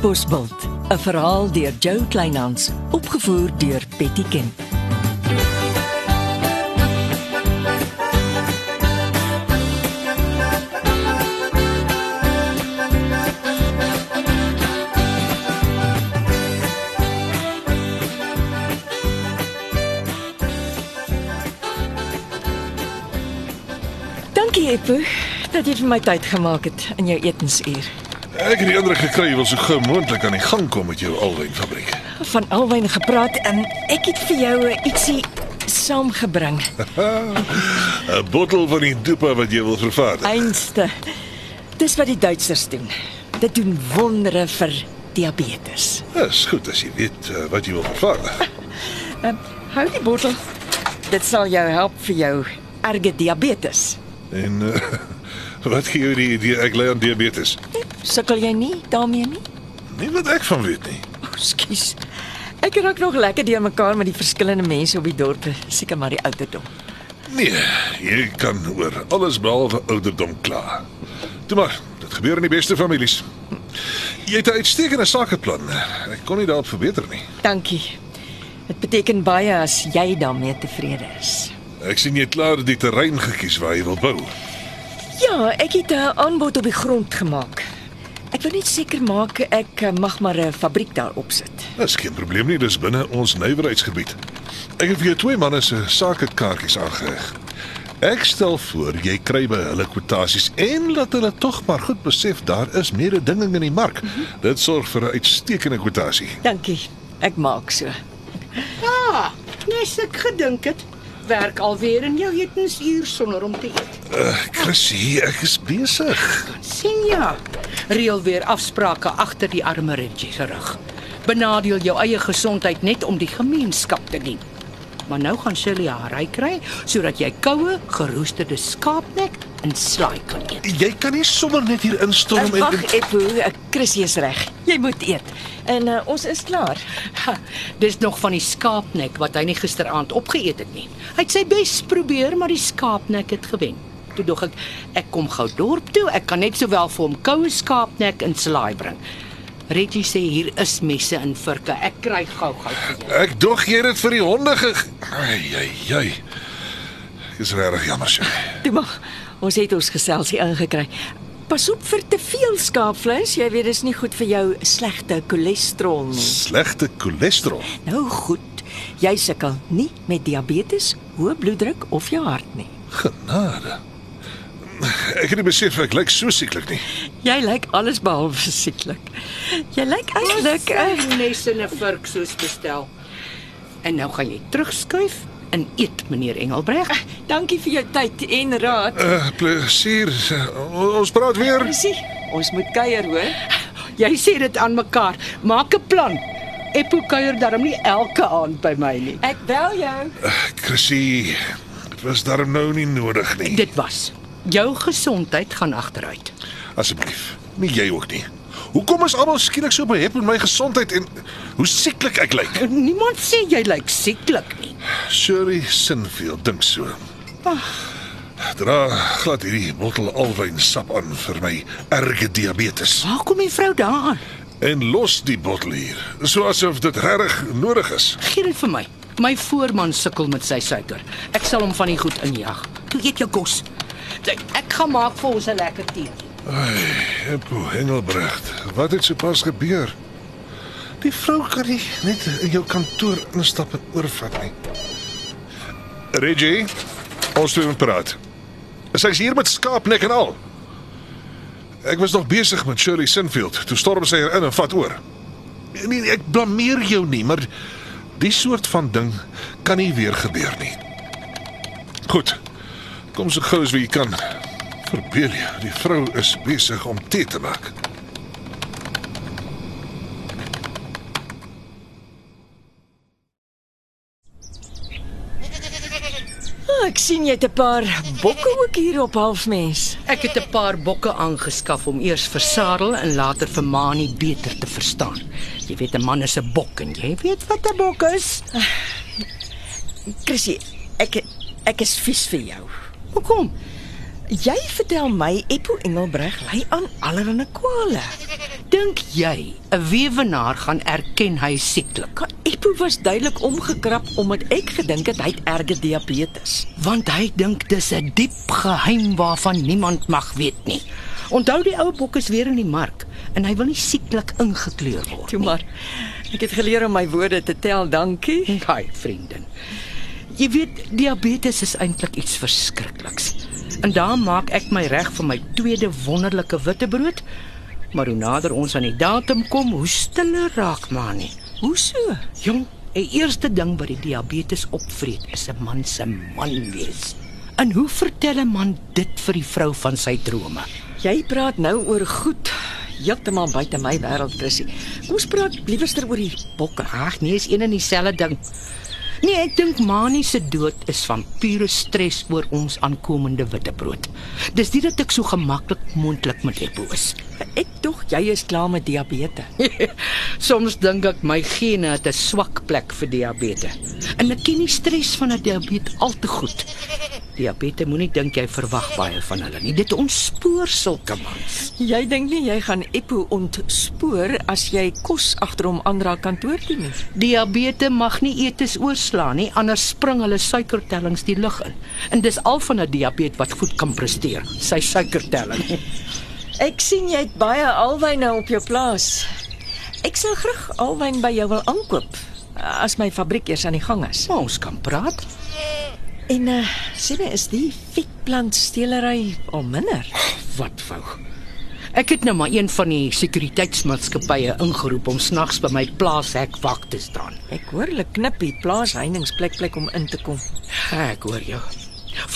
Bosbult, 'n verhaal deur Jo Kleinhans, opgevoer deur Betty Ken. Dankie Eppo dat jy vir my tyd gemaak het in jou etensuur. Ek het die indruk gekry jy wil so gou moontlik aan die gang kom met jou alwynfabriek. Van alwyn gepraat en ek het vir jou eh, ietsie saamgebring. 'n Bottel van die dopa wat jy wil vervaardig. Einste. Dis wat die Duitsers doen. Dit doen wondere vir diabetes. Dis goed as jy weet uh, wat jy wil vervaardig. Um, hou die bottel. Dit sal jou help vir jou erge diabetes. En uh, wat gee jou die idee ek ly aan diabetes? Sukkel jy nie daarmee nie? Nie wat ek van weet nie. Skus. Ek raak nog lekker deur mekaar met die verskillende mense op die dorp, seker maar die ouderdom. Nee, jy kan oor alles behalwe ouderdom kla. Toe maar, dit gebeur in die beste families. Jy het 'n uitstekende sakeplan. Ek kon nie daarop verbeter nie. Dankie. Dit beteken baie as jy daarmee tevrede is. Ek sien jy het klaar die terrein gekies waar jy wil bou. Ja, ek het 'n aanbod op die grond gemaak. Ek wil net seker maak ek eh, mag maar 'n fabriek daar opsit. Dis geen probleem nie, dis binne ons nywerheidsgebied. Ek het vir jou twee manne se sakekaartjies aangeheg. Ek stel voor jy kry by hulle kwotasies en laat hulle tog maar goed besef daar is mededinging in die mark. Mm -hmm. Dit sorg vir 'n uitstekende kwotasie. Dankie. Ek maak so. Ah, nes ek gedink het, werk alweer in jou etensuur sonder om te eet. Uh, Chrissy, ek is besig. sien ja. Reël weer afsprake agter die arme Reggie se rug. Benadeel jou eie gesondheid net om die gemeenskap te dien. Maar nou gaan Shirley haar ry kry sodat jy koue, geroosterde skaapnek en slaai kan eet. Jy kan nie sommer net hier instorm en, Wag, Eppo, ek Chrissy is reg. Jy moet eet. En uh, ons is klaar. Ha, dis nog van die skaapnek wat hy nie gisteraand opgeëet het nie. Hy het sy bes probeer, maar die skaapnek het gewen. Toe dog ek, ek kom gou dorp toe. Ek kan net sowel vir hom koue skaapnek en slaai bring. Reggie sê hier is messe en vurke. Ek kry gou-gou vir jou. ek dog jy het dit vir die honde ge Ai ai ai. Dis regtig jammer sy. Toe maar. Ons het ons geselsie ingekry. Pas op vir te veel skaapvleis. Jy weet dis nie goed vir jou slegte cholesterol nie. Slegte cholesterol. Nou goed. Jy sukkel nie met diabetes, hoë bloeddruk of jou hart nie. Genade. Ek het nie besef ek lyk so sieklik nie. Jy lyk alles behalwe sieklik. Jy lyk eintlik uh, Ek nes in 'n vurk soos bestel. En nou gaan jy terugskuif en eet, meneer Engelbreg. Dankie vir jou tyd en raad. Uh plesier. Uh, ons praat weer. Presie. Ons moet kuier, hoor. Jy sê dit aan mekaar. Maak 'n plan. Eppo kuier darm nie elke aand by my nie. Ek bel jou. Chrissy, dit was darm nou nie nodig nie. Dit was. Jou gesondheid gaan agteruit. Asseblief, nie jy ook nie. Hoekom is almal skielik so behep met my gesondheid en hoe sieklik ek lyk? Niemand sê jy lyk sieklik nie. Shirley Sinfield dink so. Dra glad hierdie bottel alwyn sap aan vir my erge diabetes Waar kom die vrou daaraan? en los die bottel hier, so asof dit regtig nodig is. Gee dit vir my. My voorman sukkel met sy suiker. Ek sal hom van die goed injag. Toe eet jou kos. Ek, ek gaan maak vir ons 'n lekker tee. Eppo Engelbrecht, wat het sopas gebeur? Die vrou kan nie net in jou kantoor instap en oorvat nie. Reggie, ons moet praat. Sy's hier met skaapnek en al. Ek was nog besig met Shirley Sinfield. Toe storm sy hier in en vat oor. Nee, ek blameer jou nie, maar die soort van ding kan nie weer gebeur nie. Goed. Kom so gou as wat jy kan. Verbeel jou, die vrou is besig om tee te maak. Oh, ek sien jy het 'n paar bokke ook hier op halfmens. Ek het 'n paar bokke aangeskaf om eers vir Sarel en later vir Mani beter te verstaan. Jy weet 'n man is 'n bok en jy weet wat 'n bok is. Chrissy, ek ek is vies vir jou. Hoekom? Jy vertel my Eppo Engelbreg ly aan allerlei kwale. Dink jy 'n weewenaar gaan erken hy sieklik? Eppo was duidelik omgekrap omdat ek gedink het hy het erge diabetes. Want hy dink dis 'n diep geheim waarvan niemand mag weet nie. Onthou die ou bok is weer in die mark en hy wil nie sieklik ingekleur word. Toe maar. Ek het geleer om my woorde te tel, dankie. Haai, vriendin. Jy weet, diabetes is eintlik iets verskrikliks. En daar maak ek my reg vir my tweede wonderlike witbrood. Maar hoe nader ons aan die datum kom, hoe stiller raak maar nie. Hoe so? Jong, die eerste ding wat die diabetes opvreet is 'n man se man wees. En hoe vertel 'n man dit vir die vrou van sy drome? Jy praat nou oor goed heeltemal buite my wêreld, Chrissy. Kom ons praat liewerster oor die bokke. Ag, nee, is een en dieselfde ding. Nee, ek dink Mani se dood is van pure stres oor ons aankomende witbrood. Dis nie dat ek so gemaklik moontlik met Eppo is. Ek dog jy is klaar met diabetes. Soms dink ek my gene het 'n swak plek vir diabetes. En ek ken die stres van 'n diabetes al te goed. Diabetes moenie dink jy verwag baie van hulle nie. Dit ontspoor sulke mans. Jy dink nie jy gaan Eppo ontspoor as jy kos agter hom aandra kantoor toe nie. Diabetes mag nie eetes oorslaan nie, anders spring hulle suikertellings die lug in. En dis al van 'n diabetes wat goed kan presteer, sy suikertelling. Ek sien jy het baie alwyn nou op jou plaas. Ek sal graag alwyn by jou wil aankoop as my fabriek eers aan die gang is. Maar ons kan praat. En uh, sê my is die vetplantstelery al minder? Wat wou? Ek het nou maar een van die sekuriteitsmaatskappye ingeroep om snags by my plaashek wag te staan. Ek hoor hulle knip die plaasheiningsplek plek om in te kom. Ek hoor jou.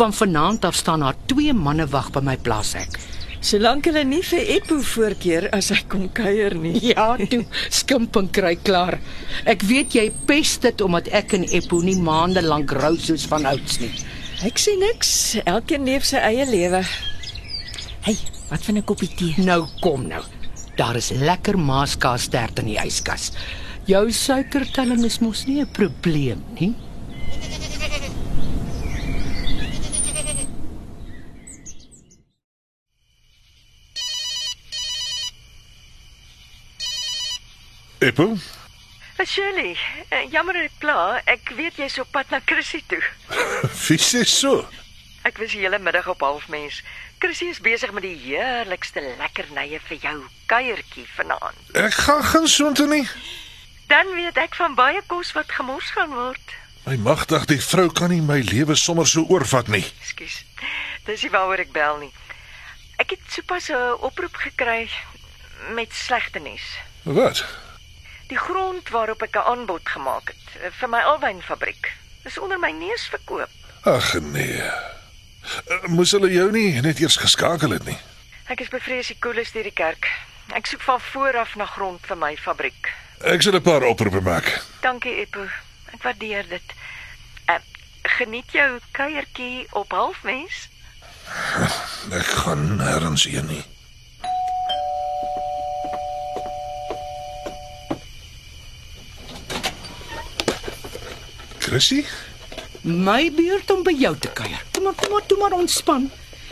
Van vanaand af staan daar twee manne wag by my plaashek. Solank hulle nie vir Eppo voorkeer as hy kom kuier nie. Ja, toe skimp en kry klaar. Ek weet jy pes dit omdat ek en Eppo nie maande lank rou soos van ouds nie. Ek sê niks. Elkeen leef sy eie lewe. Hey, wat van 'n koppie tee? Nou kom nou. Daar is lekker maaskaastert in die yskas. Jou suikertelling is mos nie 'n probleem nie. Eppo, Shirley, uh, jammer ek klaar. Ek weet jy's op pad na Chrissy toe. wie sê so? Ek was die hele middag op halfmens. Chrissy is besig met die heerlikste lekkernye vir jou kuiertjie vanaand. Ek gaan geen soontoe nie. Dan weet ek van baie kos wat gemors gaan word. My magtig, die vrou kan nie my lewe sommer so oorvat nie. Ekskuus. Dis nie waaroor ek bel nie. Ek het sopas 'n oproep gekry met slegte nuus. Wat? Die grond waarop ek 'n aanbod gemaak het eh, vir my alwynfabriek is onder my neus verkoop. Ag nee. Eh, Moes hulle jou nie net eers geskakel het nie. Ek is bevrees die koeles deur die kerk. Ek soek van voor af na grond vir my fabriek. Ek sal 'n paar oproepe maak. Dankie Eppo. Ek waardeer dit. Uh, geniet jou kuiertjie op halfmens. Ek gaan nêrens heen nie. Chrissy? My beurt om by jou te kuier. Toe maar, toe maar, toe maar ontspan.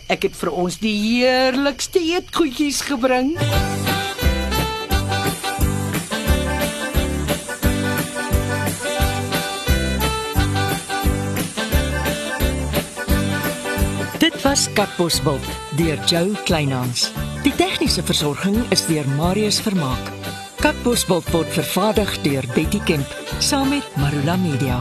Ek het vir ons die heerlikste eetgoedjies gebring. Dit was Katbosveld deur Jo Kleinhans. Die tegniese versorging is deur Marius Vermaak. Katbosveld word vervaardig deur Betty Kemp saam met Marula Media.